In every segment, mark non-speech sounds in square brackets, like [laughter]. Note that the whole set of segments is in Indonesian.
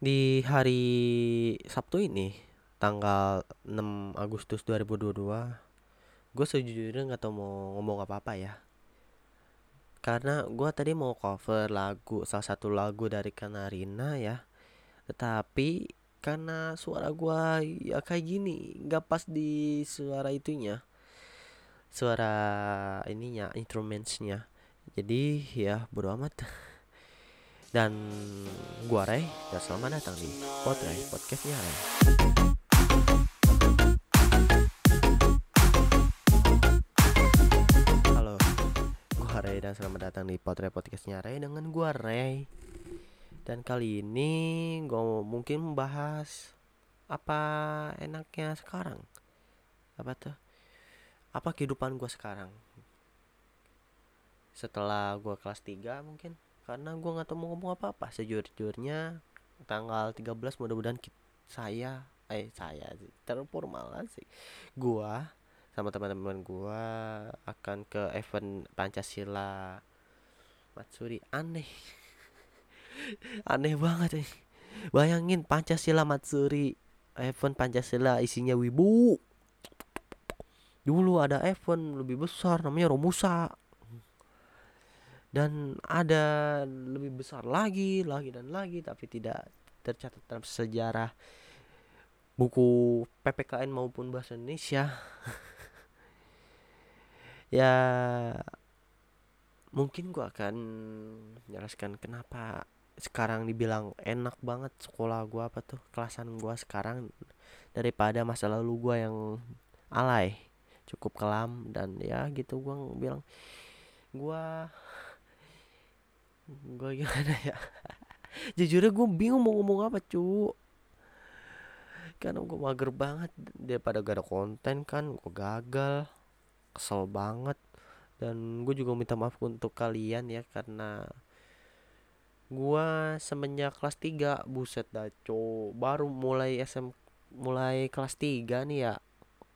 Di hari Sabtu ini, tanggal 6 Agustus 2022, gue sejujurnya nggak tau mau ngomong apa-apa ya. Karena gue tadi mau cover lagu, salah satu lagu dari Kanarina ya. Tetapi karena suara gue ya kayak gini, nggak pas di suara itunya. Suara ininya, instrumentsnya. Jadi ya bodo amat. [laughs] Dan gua Ray, dan selamat datang di Potray, podcastnya Ray. Halo, gua Ray dan selamat datang di Potray podcastnya Ray dengan gua Ray. Dan kali ini gua mungkin membahas apa enaknya sekarang. Apa tuh? Apa kehidupan gua sekarang? Setelah gua kelas 3 mungkin karena gue nggak tahu mau ngomong apa apa. Sejujurnya tanggal 13 mudah-mudahan saya eh saya sih terformal sih. Gua sama teman-teman gua akan ke event Pancasila Matsuri. Aneh. [laughs] Aneh banget nih bayangin Pancasila Matsuri event Pancasila isinya wibu. Dulu ada event lebih besar namanya Romusa dan ada lebih besar lagi lagi dan lagi tapi tidak tercatat dalam sejarah buku PPKN maupun bahasa Indonesia. [laughs] Ya mungkin gua akan menjelaskan kenapa sekarang dibilang enak banget sekolah gua apa tuh kelasan gua sekarang daripada masa lalu gua yang alay cukup kelam dan ya gitu gua bilang gua gue gimana ya? [laughs] Jujur gue bingung mau ngomong apa cu. Karena gue mager banget daripada gak ada konten kan gue gagal kesel banget. Dan gue juga minta maaf untuk kalian ya karena gue semenjak kelas 3 buset dah cu. Baru mulai SM mulai kelas 3 nih ya.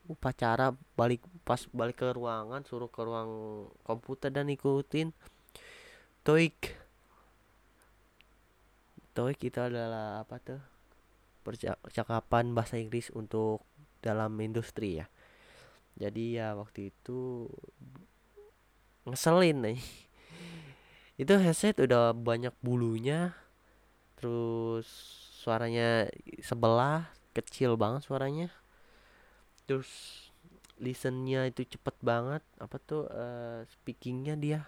Upacara balik pas balik ke ruangan suruh ke ruang komputer dan ikutin. TOEIC TOEIC itu adalah apa tuh percakapan bahasa Inggris untuk dalam industri ya. Jadi ya waktu itu ngeselin nih. [laughs] Itu headset udah banyak bulunya terus suaranya sebelah kecil banget suaranya. Terus listennya itu cepet banget apa tuh uh, speakingnya dia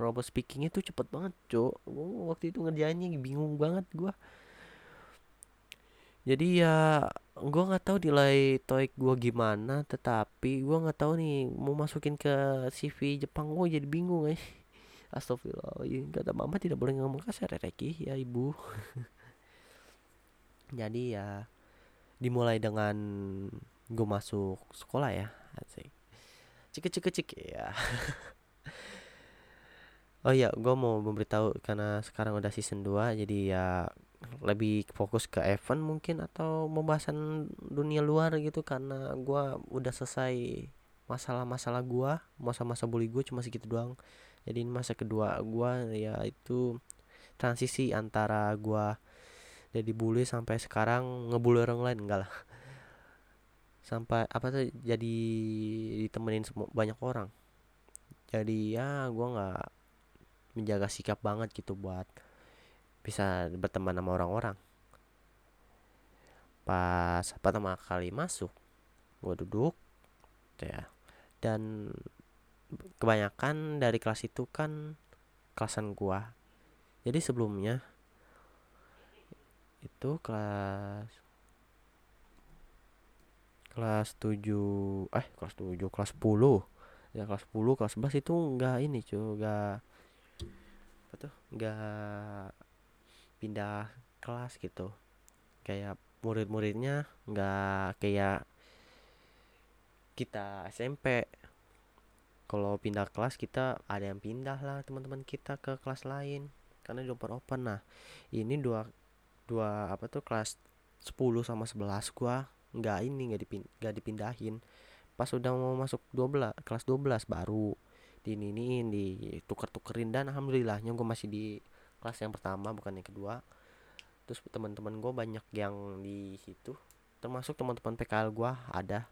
robot speakingnya tuh cepet banget cok waktu itu ngerjainnya bingung banget gua. Jadi ya gua nggak tahu nilai TOEIC gua gimana tetapi gua nggak tahu nih mau masukin ke CV Jepang gua jadi bingung eh. [laughs] Astagfirullah kata mama tidak boleh ngomong kasar ya Reki. Ya ibu. [laughs] Jadi ya dimulai dengan gue masuk sekolah ya asik. Cik cik cik ya [laughs] Oh iya, gue mau memberitahu karena sekarang udah season 2 jadi ya lebih fokus ke event mungkin atau pembahasan dunia luar gitu karena gue udah selesai masalah-masalah gue masa-masa bully gue cuma segitu doang. Jadi ini masa kedua gue ya itu transisi antara gue dari bully sampai sekarang ngebully orang lain enggak lah. Sampai apa tuh jadi ditemenin banyak orang. Jadi ya gue nggak menjaga sikap banget gitu buat bisa berteman sama orang-orang. Pas pertama kali masuk gue duduk ya. Dan kebanyakan dari kelas itu kan kelasan gua. Jadi sebelumnya itu kelas kelas 7 eh kelas 7 kelas 10 ya kelas 10 kelas 11 itu enggak ini cuy enggak apa tuh nggak pindah kelas gitu. Kayak murid-muridnya nggak kayak kita SMP kalau pindah kelas kita ada yang pindah lah teman-teman kita ke kelas lain karena di open. Nah ini dua dua apa tuh kelas 10 sama 11 gua nggak ini nggak dipin, dipindahin. Pas udah mau masuk 12 kelas 12 baru dininiin tuker tukerin dan alhamdulillahnya gue masih di kelas yang pertama bukan yang kedua. Terus teman-teman gue banyak yang di situ termasuk teman-teman PKL gue ada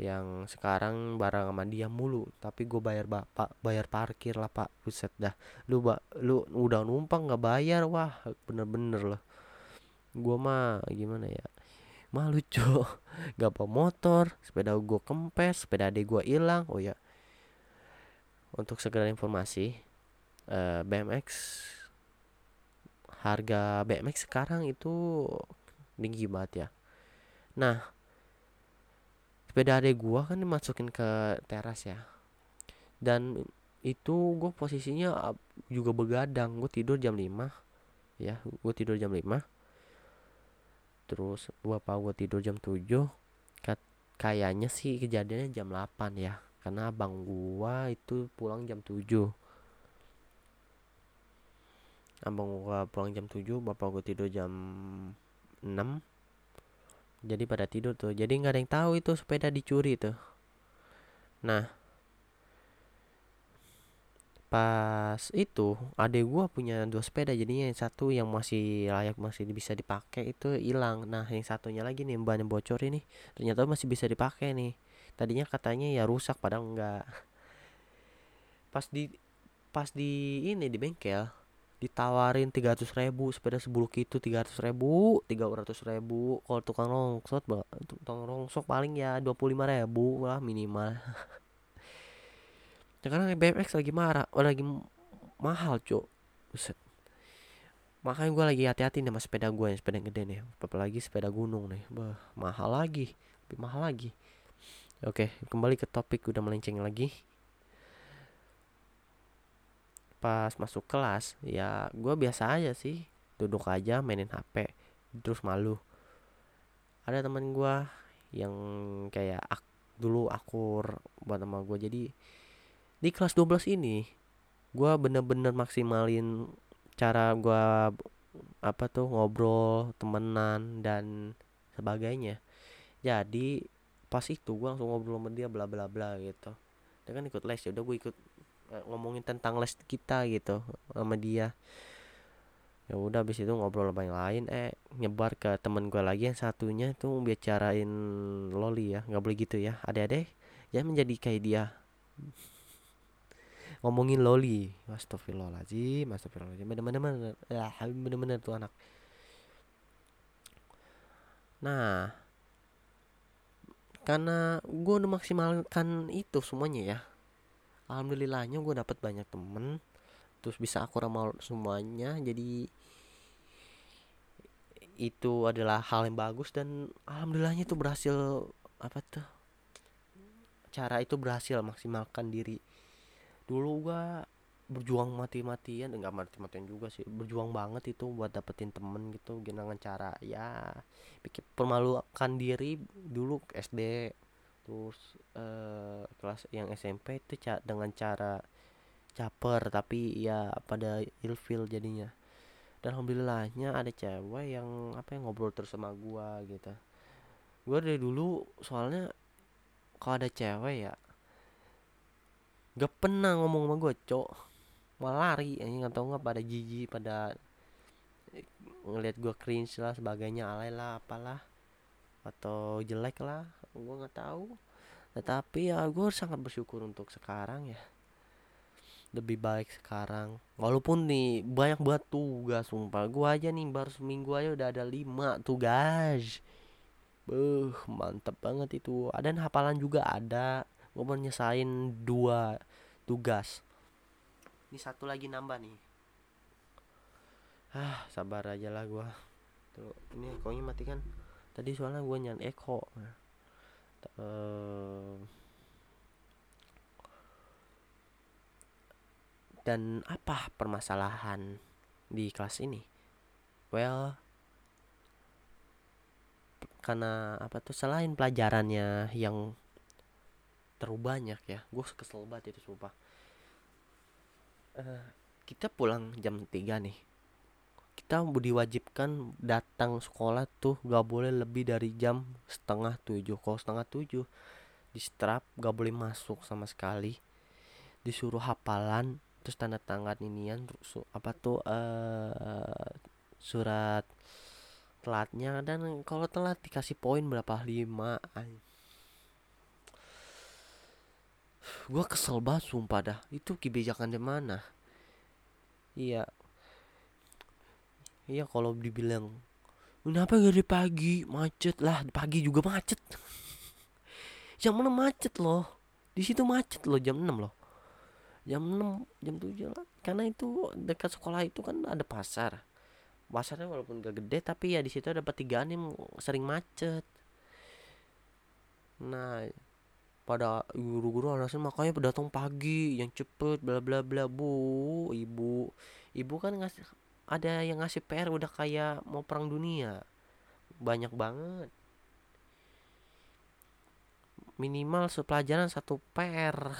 yang sekarang barang sama dia mulu tapi gue bayar bapak bayar parkir lah pak. Buset dah. Lu ba lu udah numpang nggak bayar wah bener-bener loh gue mah gimana ya malu cok [laughs] gak bawa motor sepeda gue kempes sepeda adik gue hilang. Oh ya untuk segera informasi uh, eh, BMX harga BMX sekarang itu tinggi banget ya. Nah sepeda adek gua kan dimasukin ke teras ya. Dan itu gue posisinya juga begadang. Gue tidur jam 5 ya gue tidur jam 5 terus bapak gue tidur jam 7 kayaknya sih kejadiannya jam 8 ya karena abang gua itu pulang jam 7 abang gua pulang jam 7 bapak gua tidur jam 6 jadi pada tidur tuh. Jadi nggak ada yang tahu itu sepeda dicuri tuh. Nah pas itu adek gua punya dua sepeda jadinya yang satu yang masih layak masih bisa dipakai itu hilang. Nah yang satunya lagi nih bannya bocor ini ternyata masih bisa dipakai nih tadinya katanya ya rusak padahal enggak. Pas di pas di ini di bengkel ditawarin tiga ratus ribu sepeda sebuluk itu tiga ratus ribu tiga ratus ribu kalau tukang rongsok tukang rongsok paling ya dua puluh lima ribu lah minimal. [laughs] Sekarang BMX lagi marah oh, lagi mahal cuk. Buset. makanya gue lagi hati-hati nih sama sepeda gue yang sepeda yang gede nih apalagi sepeda gunung nih. Bah mahal lagi lebih mahal lagi oke kembali ke topik udah melenceng lagi. Pas masuk kelas ya gue biasa aja sih duduk aja mainin HP terus malu. Ada teman gue yang kayak ak dulu akur buat sama gue jadi di kelas 12 ini gue bener-bener maksimalin cara gue apa tuh ngobrol temenan dan sebagainya. Jadi pas itu gue langsung ngobrol sama dia bla bla bla gitu. Dia kan ikut les ya udah gue ikut ngomongin tentang les kita gitu sama dia. Ya udah habis itu ngobrol sama yang lain eh nyebar ke temen gue lagi yang satunya itu bicarain loli ya nggak boleh gitu ya. Ada-ada ya menjadi kayak dia. Ngomongin loli. Astagfirullahaladzim astagfirullahaladzim. Bener-bener ya bener-bener tuh anak. Nah karena gue udah maksimalkan itu semuanya ya. Alhamdulillahnya gue dapet banyak temen terus bisa aku ramal semuanya. Jadi itu adalah hal yang bagus dan alhamdulillahnya itu berhasil apa tuh cara itu berhasil maksimalkan diri. Dulu gue berjuang mati-matian enggak mati-matian juga sih berjuang banget itu buat dapetin temen gitu dengan cara ya bikin permalukan diri dulu SD terus uh, kelas yang SMP itu ca dengan cara caper tapi ya pada ilfil jadinya. Dan alhamdulillahnya ada cewek yang apa yang ngobrol terus sama gua gitu. Gua dari dulu soalnya kalau ada cewek ya gak pernah ngomong sama gua cok malah lari ini nggak tahu nggak pada jijik pada ngelihat gua cringe lah sebagainya alay lah apalah atau jelek lah gue nggak tahu tetapi ya gue sangat bersyukur untuk sekarang ya lebih baik sekarang walaupun nih banyak buat tugas sumpah gue aja nih baru seminggu aja udah ada lima tugas Beuh, mantep banget itu. Ada hafalan juga ada. Gue mau nyesain dua tugas. Ini satu lagi nambah nih. Ah, sabar aja lah gue. Tuh, ini ekonya mati kan tadi soalnya gue nyan eko uh, dan apa permasalahan di kelas ini well karena apa tuh selain pelajarannya yang terlalu banyak ya gue kesel banget itu sumpah uh, kita pulang jam 3 nih. Kita diwajibkan datang sekolah tuh gak boleh lebih dari jam setengah tujuh. Kalau setengah tujuh di strap gak boleh masuk sama sekali. Disuruh hafalan terus tanda tangan inian apa tuh uh, surat telatnya. Dan kalau telat dikasih poin berapa? Lima gue kesel banget sumpah dah. Itu kebijakan di mana? Iya. Iya kalau dibilang kenapa gak dari pagi? Macet lah pagi juga macet. Jam 6 macet loh. Di situ macet loh jam 6 loh. Jam 6 jam 7 lah. Karena itu dekat sekolah itu kan ada pasar. Pasarnya walaupun gak gede tapi ya di situ ada pertigaan yang sering macet. Nah pada guru-guru alasan makanya datang pagi yang cepet bla bla bla bu ibu. Ibu kan ngasih ada yang ngasih PR udah kayak mau perang dunia. Banyak banget. Minimal sepelajaran satu PR [laughs]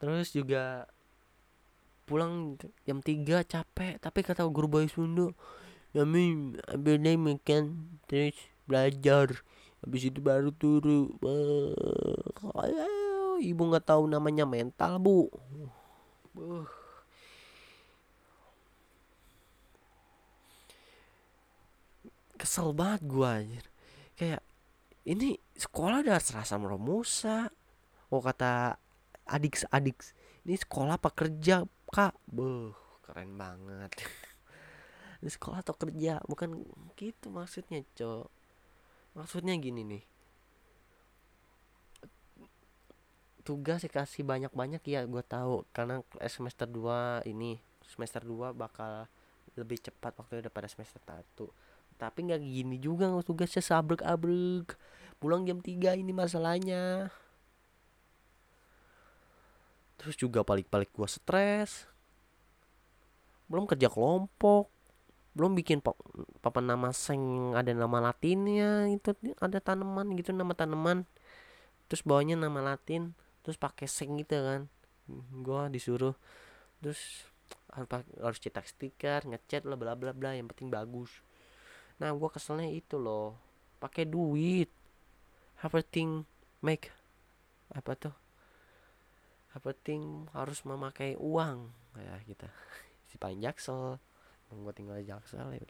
terus juga pulang jam 3 capek. Tapi kata guru bahasa Sunda kami abis makan terus belajar habis itu baru turu ibu nggak tahu namanya mental bu. Kesel banget gua anjir. Kayak ini sekolah udah serasa meromusa oh kata adik adik ini sekolah apa kerja kak? Beuh, keren banget. [laughs] Di sekolah atau kerja? Bukan gitu maksudnya cok maksudnya gini nih. Tugas dikasih banyak-banyak ya gue tahu. Karena semester 2 ini semester 2 bakal lebih cepat waktu daripada semester 1 tapi nggak gini juga tugasnya sabrek-abrek pulang jam 3 ini masalahnya. Terus juga balik-balik gua stres. Belum kerja kelompok belum bikin papan nama seng ada nama latinnya itu ada tanaman gitu nama tanaman. Terus bawahnya nama latin terus pakai seng gitu kan. Gua disuruh terus harus cetak stiker ngecat lah bla bla bla yang penting bagus. Nah gua keselnya itu loh pakai duit. Everything make apa tuh? Penting harus memakai uang? Ya kita [laughs] si paling jaksel gue tinggal jaksel ya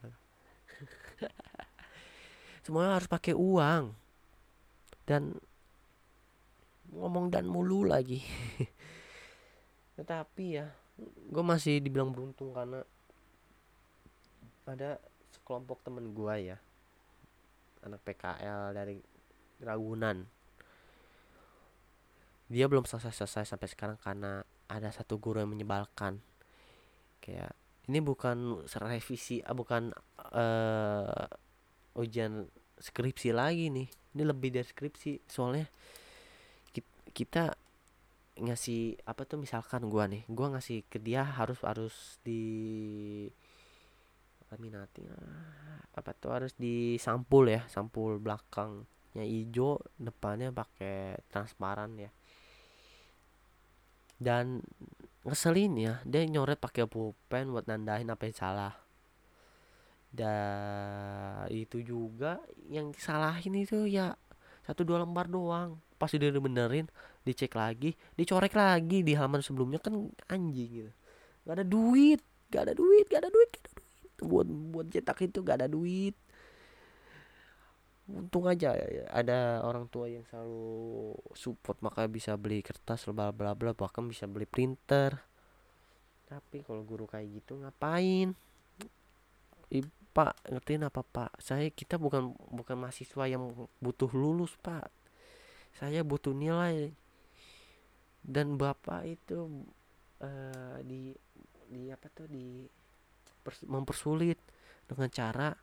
[laughs] semuanya harus pakai uang. Dan ngomong dan mulu lagi. [laughs] Tetapi ya gue masih dibilang beruntung karena ada sekelompok temen gue ya. Anak PKL dari Ragunan. Dia belum selesai-selesai sampai sekarang karena ada satu guru yang menyebalkan. Kayak ini bukan revisi ah, bukan uh, ujian skripsi lagi nih. Ini lebih dari skripsi soalnya kita ngasih apa tuh misalkan gua nih gua ngasih ke dia harus harus di laminating apa tuh harus di sampul ya sampul belakangnya hijau depannya pakai transparan ya. Dan ngeselin ya. Dia nyoret pakai pulpen buat nandain apa yang salah. Dan itu juga yang salahin itu ya satu dua lembar doang. Pas udah benerin dicek lagi dicorek lagi di halaman sebelumnya. Kan anjing gitu. Gak ada duit gak ada duit gak ada duit gak ada duit. Buat buat cetak itu gak ada duit untung aja ya, ada orang tua yang selalu support maka bisa beli kertas bla bla bla bahkan bisa beli printer. Tapi kalau guru kayak gitu ngapain? Pak ngertiin apa pak? Saya kita bukan bukan mahasiswa yang butuh lulus pak. Saya butuh nilai. Dan bapak itu uh, di di apa tuh di mempersulit dengan cara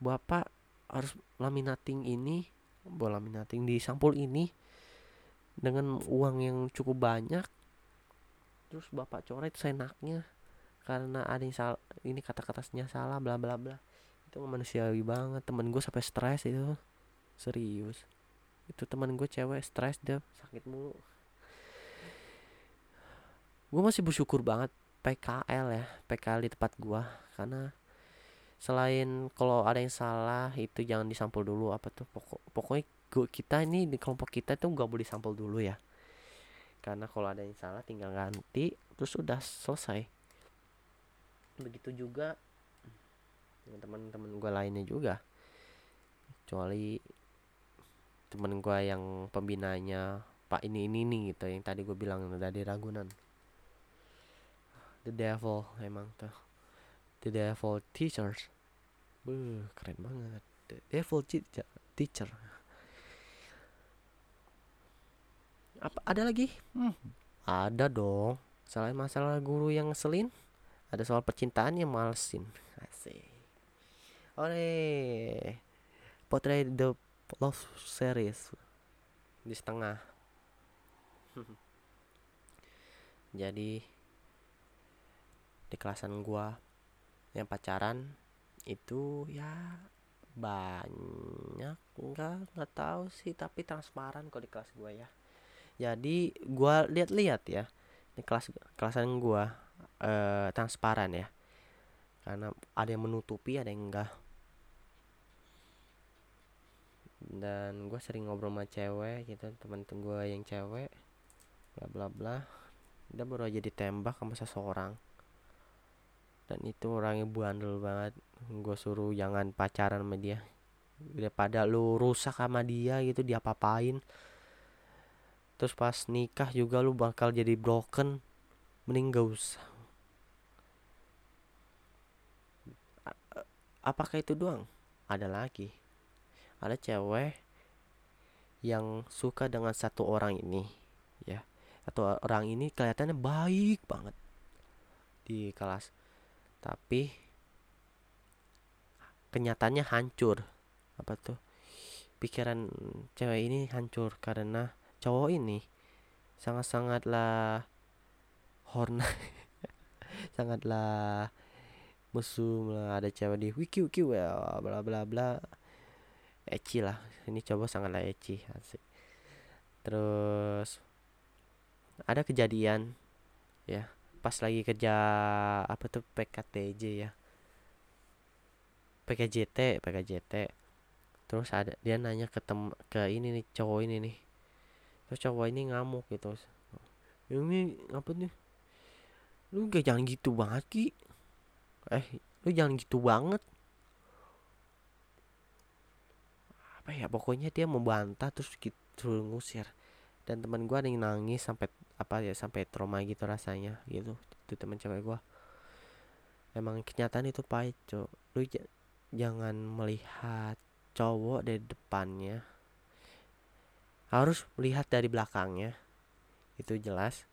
bapak harus laminating ini buat laminating di sampul ini dengan uang yang cukup banyak. Terus bapak coret seenaknya karena ada yang salah ini kata-katanya salah bla bla bla. Itu manusiawi banget. Temen gue sampai stres itu. Serius. Itu teman gue cewek stres dia sakit mulu. Gue masih bersyukur banget PKL ya PKL di tempat gue karena selain kalau ada yang salah itu jangan disampul dulu apa tuh pokok pokoknya gua, kita ini di kelompok kita tuh nggak boleh sampul dulu ya. Karena kalau ada yang salah tinggal ganti terus udah selesai. Begitu juga teman-teman gue lainnya juga. Kecuali temen gue yang pembinanya pak ini ini nih gitu yang tadi gue bilang dari Ragunan. The devil emang tuh the devil teachers. Buh, keren banget. The devil teacher apa ada lagi? Hmm. ada dong. Selain masalah guru yang ngeselin ada soal percintaan yang malesin asik. Oleh. Potret the love series. Di setengah. [laughs] Jadi di kelasan gua yang pacaran itu ya banyak enggak nggak tahu sih tapi transparan kok di kelas gua ya. Jadi gua lihat-lihat ya di kelas kelasan gua eh, transparan ya. Karena ada yang menutupi ada yang enggak dan gue sering ngobrol sama cewek gitu teman teman gue yang cewek bla bla bla. Dia baru aja ditembak sama seseorang dan itu orangnya bandel banget. Gue suruh jangan pacaran sama dia. Daripada lu rusak sama dia gitu dia papain terus pas nikah juga lu bakal jadi broken. Mending gak usah. Apakah itu doang? Ada lagi. Ada cewek yang suka dengan satu orang ini ya. Atau orang ini kelihatannya baik banget. Di kelas tapi kenyataannya hancur. Apa tuh? Pikiran cewek ini hancur karena cowok ini sangat-sangatlah horny [laughs] sangatlah musuh lah. Ada cewek di wiki wiki well bla bla bla. Eci lah. Ini coba sangatlah eci asik. Terus ada kejadian ya pas lagi kerja apa tuh PKTJ ya. PKJT PKJT terus ada dia nanya ke tem ke ini nih cowok ini nih. Terus cowok ini ngamuk gitu. Ini apa nih? Lu gak jangan gitu banget ki. Eh lu jangan gitu banget. Apa ya pokoknya dia membantah terus gitu ngusir. Dan teman gue ada yang nangis sampai apa ya sampai trauma gitu rasanya gitu. Itu teman cewek gue emang kenyataan itu pahit cok. Lu jangan melihat cowok dari depannya. Harus melihat dari belakangnya. Itu jelas.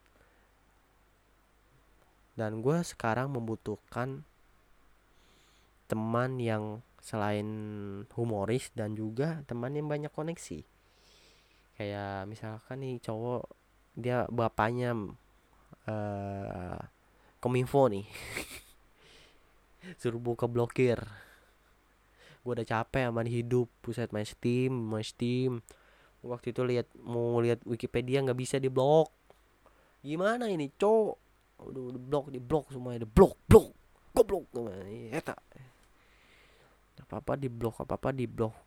Dan gue sekarang membutuhkan teman yang selain humoris dan juga teman yang banyak koneksi. Kayak misalkan nih cowok dia bapaknya uh, kominfo nih. [laughs] Suruh buka blokir. Gue udah capek sama hidup. Pusat main steam main steam. Waktu itu lihat mau lihat Wikipedia nggak bisa di blok gimana ini cowok udah udah blok di blok semuanya di blok blok. Goblok apa apa di blok apa apa di blok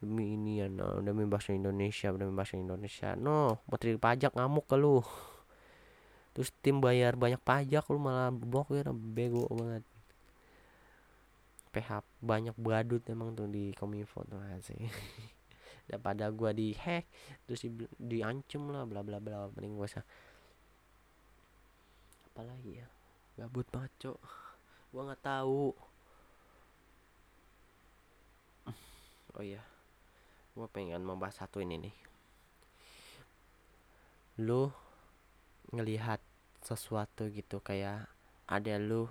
demi ini ya no. Demi bahasa Indonesia demi bahasa Indonesia. No mau terima pajak ngamuk ke lu. Terus tim bayar banyak pajak lu malah blok ya bego banget. PH banyak badut emang tuh di kominfo tuh sih [laughs] daripada gua di hack terus di diancem lah bla bla bla mending gua usah apalagi ya? Gabut banget cok. Gua nggak tahu. Oh iya gua pengen membahas satu ini nih. Lu ngelihat sesuatu gitu kayak ada lu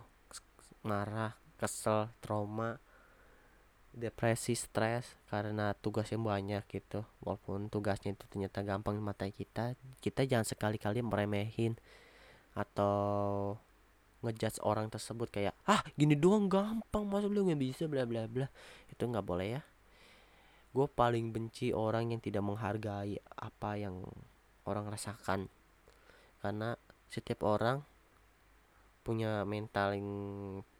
marah kesel trauma depresi stres karena tugas yang banyak gitu. Walaupun tugasnya itu ternyata gampang di mata kita kita jangan sekali-kali meremehin atau ngejudge orang tersebut kayak ah gini doang gampang masa lu nggak bisa? Bla bla bla. Itu nggak boleh ya gue paling benci orang yang tidak menghargai apa yang orang rasakan. Karena setiap orang punya mental yang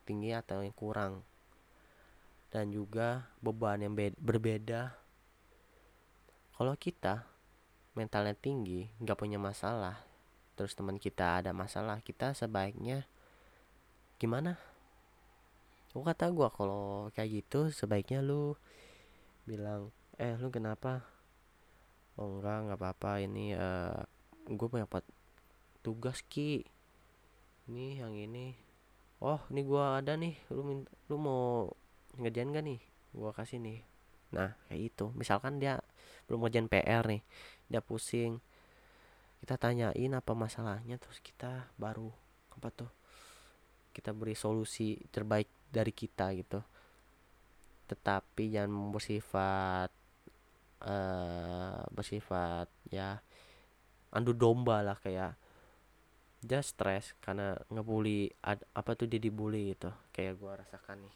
tinggi atau yang kurang. Dan juga beban yang berbeda. Kalau kita mentalnya tinggi nggak punya masalah terus teman kita ada masalah kita sebaiknya gimana? Gua kata gua kalau kayak gitu sebaiknya lu bilang eh lu kenapa? Oh enggak nggak apa-apa ini uh, eh, gue punya tugas ki. Ini yang ini. Oh ini gua ada nih lu minta, lu mau ngerjain gak nih? Gua kasih nih. Nah kayak itu misalkan dia belum ngerjain PR nih dia pusing. Kita tanyain apa masalahnya terus kita baru apa tuh kita beri solusi terbaik dari kita gitu tetapi jangan bersifat uh, bersifat ya andu domba lah kayak dia stres karena ngebully ad, apa tuh dia dibully gitu kayak gua rasakan nih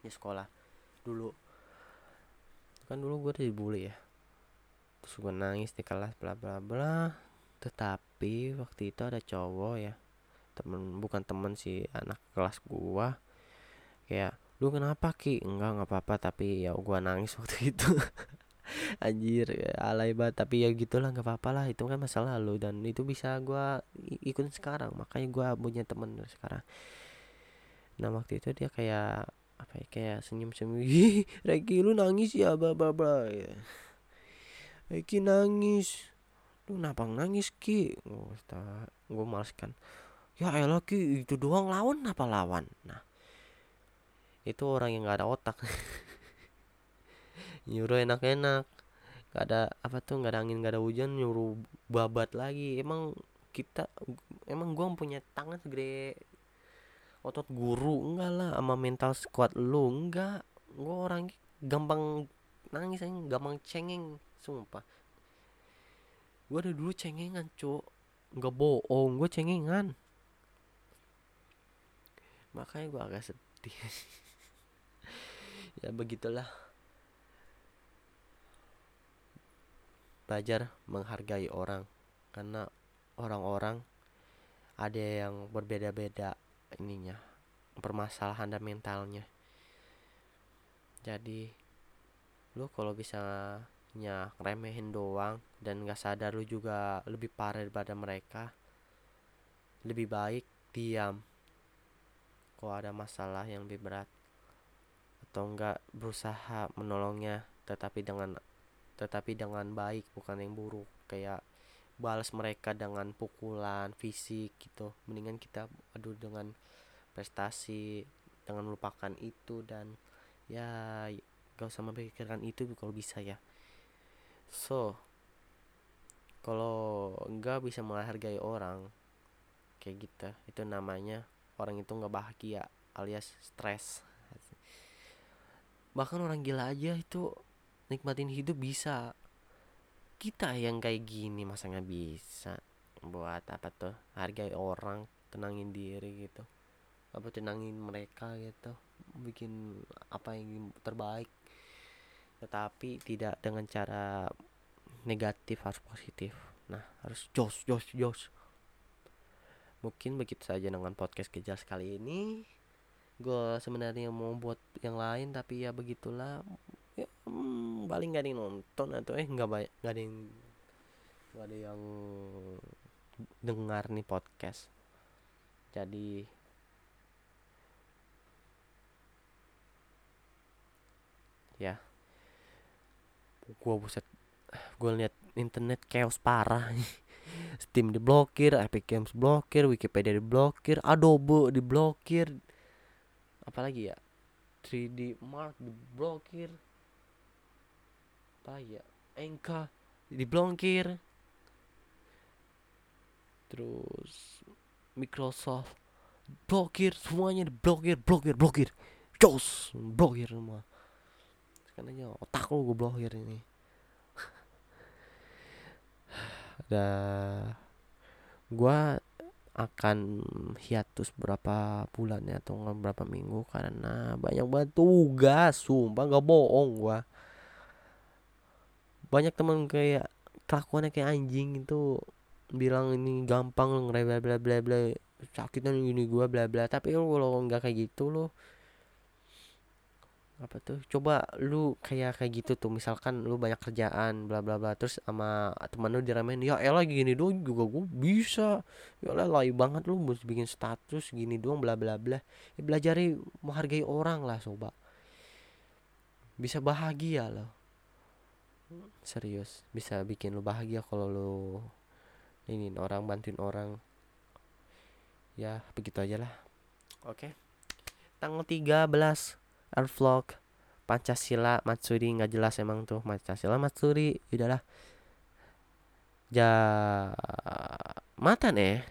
di sekolah dulu. Kan dulu gua dibully ya terus gua nangis di kelas bla bla bla. Tetapi waktu itu ada cowok ya temen bukan temen sih anak kelas gua kayak lu kenapa ki? Enggak nggak apa-apa tapi ya gua nangis [laughs] waktu itu. Anjir alay banget tapi ya gitulah nggak apa-apa lah itu kan masa lalu dan itu bisa gua ikut sekarang makanya gua punya temen sekarang. Nah waktu itu dia kayak apa ya kayak senyum senyum [laughs] Reki lu nangis ya bla bla bla ya. Reki nangis. Lu kenapa nangis ki? Oh, gue males kan. Ya elah ki itu doang lawan apa lawan? Nah itu orang yang gak ada otak. [laughs] Nyuruh enak-enak. Gak ada apa tuh gak ada angin gak ada hujan nyuruh babat lagi. Emang kita emang gua punya tangan segede otot guru. Enggak lah sama mental squad lu. Enggak gua orang gampang nangis aja gampang cengeng sumpah. Gua dari dulu cengengan cuk. Nggak bohong gue cengengan. Makanya gua agak sedih [laughs] ya begitulah. Belajar menghargai orang karena orang-orang ada yang berbeda-beda ininya permasalahan dan mentalnya. Jadi lu kalau bisa nya remehin doang dan gak sadar lu juga lebih parah daripada mereka lebih baik diam. Kalau ada masalah yang lebih berat atau enggak berusaha menolongnya tetapi dengan tetapi dengan baik bukan yang buruk. Kayak balas mereka dengan pukulan fisik gitu. Mendingan kita adu dengan prestasi dengan melupakan itu dan ya gak usah memikirkan itu kalau bisa ya. So kalau nggak bisa menghargai orang kayak gitu. Itu namanya orang itu nggak bahagia alias stres bahkan orang gila aja itu nikmatin hidup bisa. Kita yang kayak gini masa nggak bisa buat apa tuh? Hargai orang tenangin diri gitu. Apa tenangin mereka gitu? Bikin apa yang terbaik. Tetapi tidak dengan cara negatif harus positif. Nah harus jos jos jos. Mungkin begitu saja dengan podcast kejar sekali ini gue sebenarnya mau buat yang lain tapi ya begitulah. Ya, hmm, paling gak ada yang nonton atau eh nggak banyak nggak ada yang nggak ada yang dengar nih podcast. Jadi ya gua buset gua lihat internet chaos parah. [laughs] Steam diblokir, Epic Games blokir, Wikipedia diblokir, Adobe diblokir, apalagi ya? 3D Mark diblokir, apa ya? Enka diblokir. Terus Microsoft blokir semuanya diblokir blokir blokir. Jos blokir semua. Sekarang aja otak lo gue blokir ini. [laughs] Ada gua akan hiatus berapa bulan ya atau berapa minggu karena banyak banget tugas sumpah gak bohong gua. Banyak teman kayak kelakuannya kayak anjing itu bilang ini gampang bla bla bla bla sakitnya ini gua bla bla. Tapi kalau nggak kayak gitu lo apa tuh? Coba lu kayak kayak gitu tuh misalkan lu banyak kerjaan bla bla bla terus sama temen lu diramein ya elah gini doang juga gue bisa. Ya elah lay banget lu mesti bikin status gini doang bla bla bla. Ya, belajari menghargai orang lah coba bisa bahagia loh. Serius bisa bikin lu bahagia kalau lu ini orang bantuin orang. Ya begitu aja lah. Oke. Tanggal 13 vlog Pancasila Matsuri nggak jelas emang tuh. Pancasila Matsuri udahlah. Ja mata nih